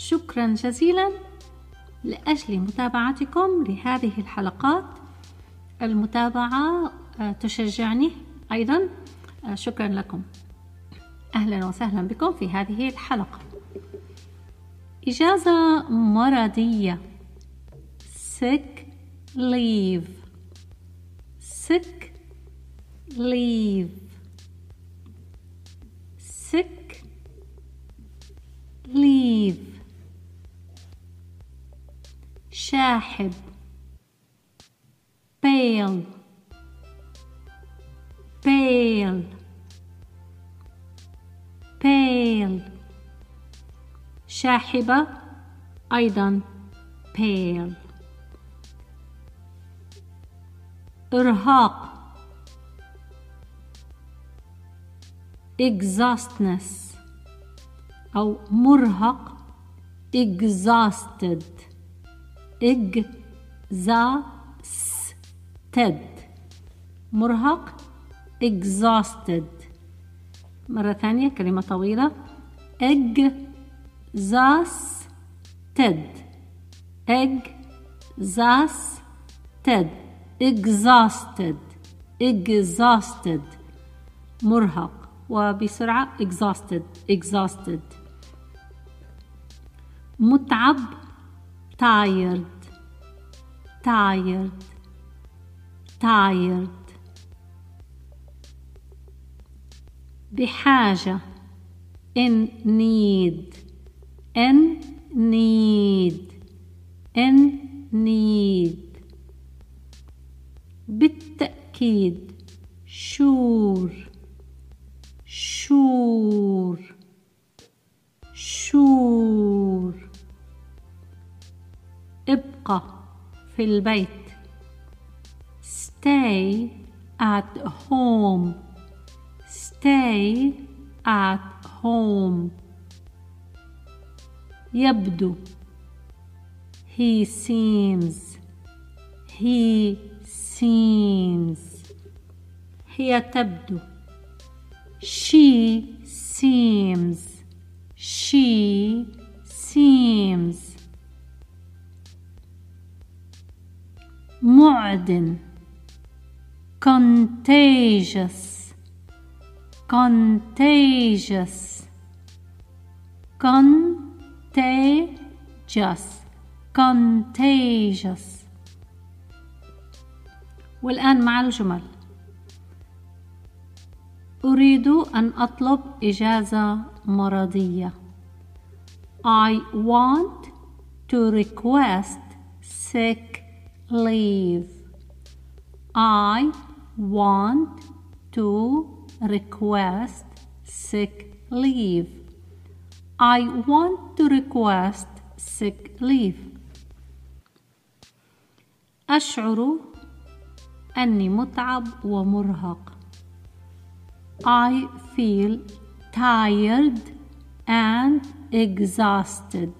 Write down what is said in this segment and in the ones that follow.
شكرا جزيلا لأجل متابعتكم لهذه الحلقات المتابعة آه، تشجعني أيضا آه، شكرا لكم. أهلا وسهلا بكم في هذه الحلقة. إجازة مرضية. Sick leave. Sick leave. Sick leave. شاحب pale pale pale شاحبة أيضا pale إرهاق exhaustness أو مرهق exhausted إج زا س تد مرهق exhausted مرة ثانية كلمة طويلة. إج زا تد إج زا تد exhausted exhausted مرهق. وبسرعة exhausted exhausted متعب tired tired tired بحاجة in need in need in need بالتأكيد sure شور ابقى في البيت stay at home stay at home يبدو he seems he seems هي تبدو she seems she seems معدن contagious contagious contagious contagious والآن مع الجمل أريد أن أطلب إجازة مرضية. I want to request sick leave. I want to request sick leave. I want to request sick leave. أشعر أني متعب ومرهق. I feel tired and exhausted.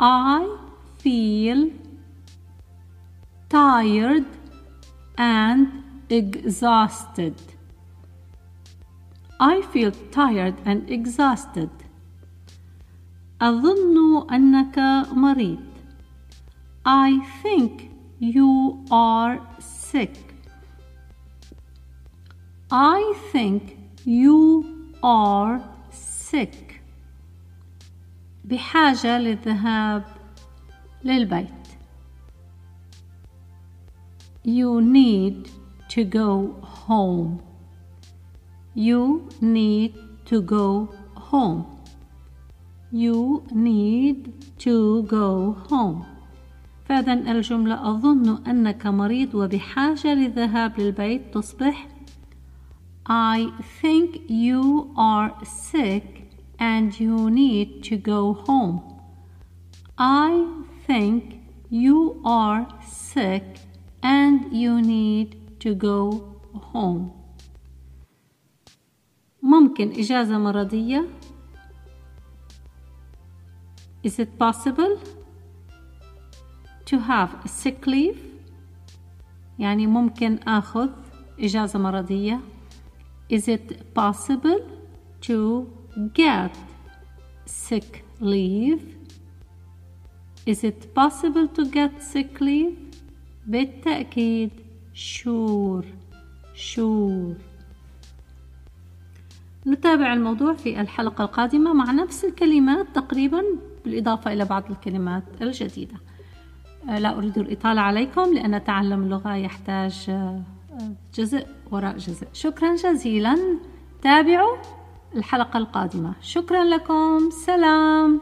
I feel tired and exhausted. I feel tired and exhausted. أظن أنك مريض. I think you are sick. I think you are sick بحاجة للذهاب للبيت You need to go home You need to go home You need to go home فإذا الجملة أظن أنك مريض وبحاجة للذهاب للبيت تصبح I think you are sick and you need to go home. I think you are sick and you need to go home. ممكن إجازة مرضية؟ Is it possible to have a sick leave؟ يعني ممكن آخذ إجازة مرضية is it possible to get sick leave Is it possible to get sick leave بالتأكيد sure sure نتابع الموضوع في الحلقة القادمة مع نفس الكلمات تقريبا بالإضافة إلى بعض الكلمات الجديدة. آه، لا أريد الإطالة عليكم لأن تعلم اللغة يحتاج آه، جزء وراء جزء. شكرا جزيلا. تابعوا الحلقة القادمة. شكرا لكم. سلام.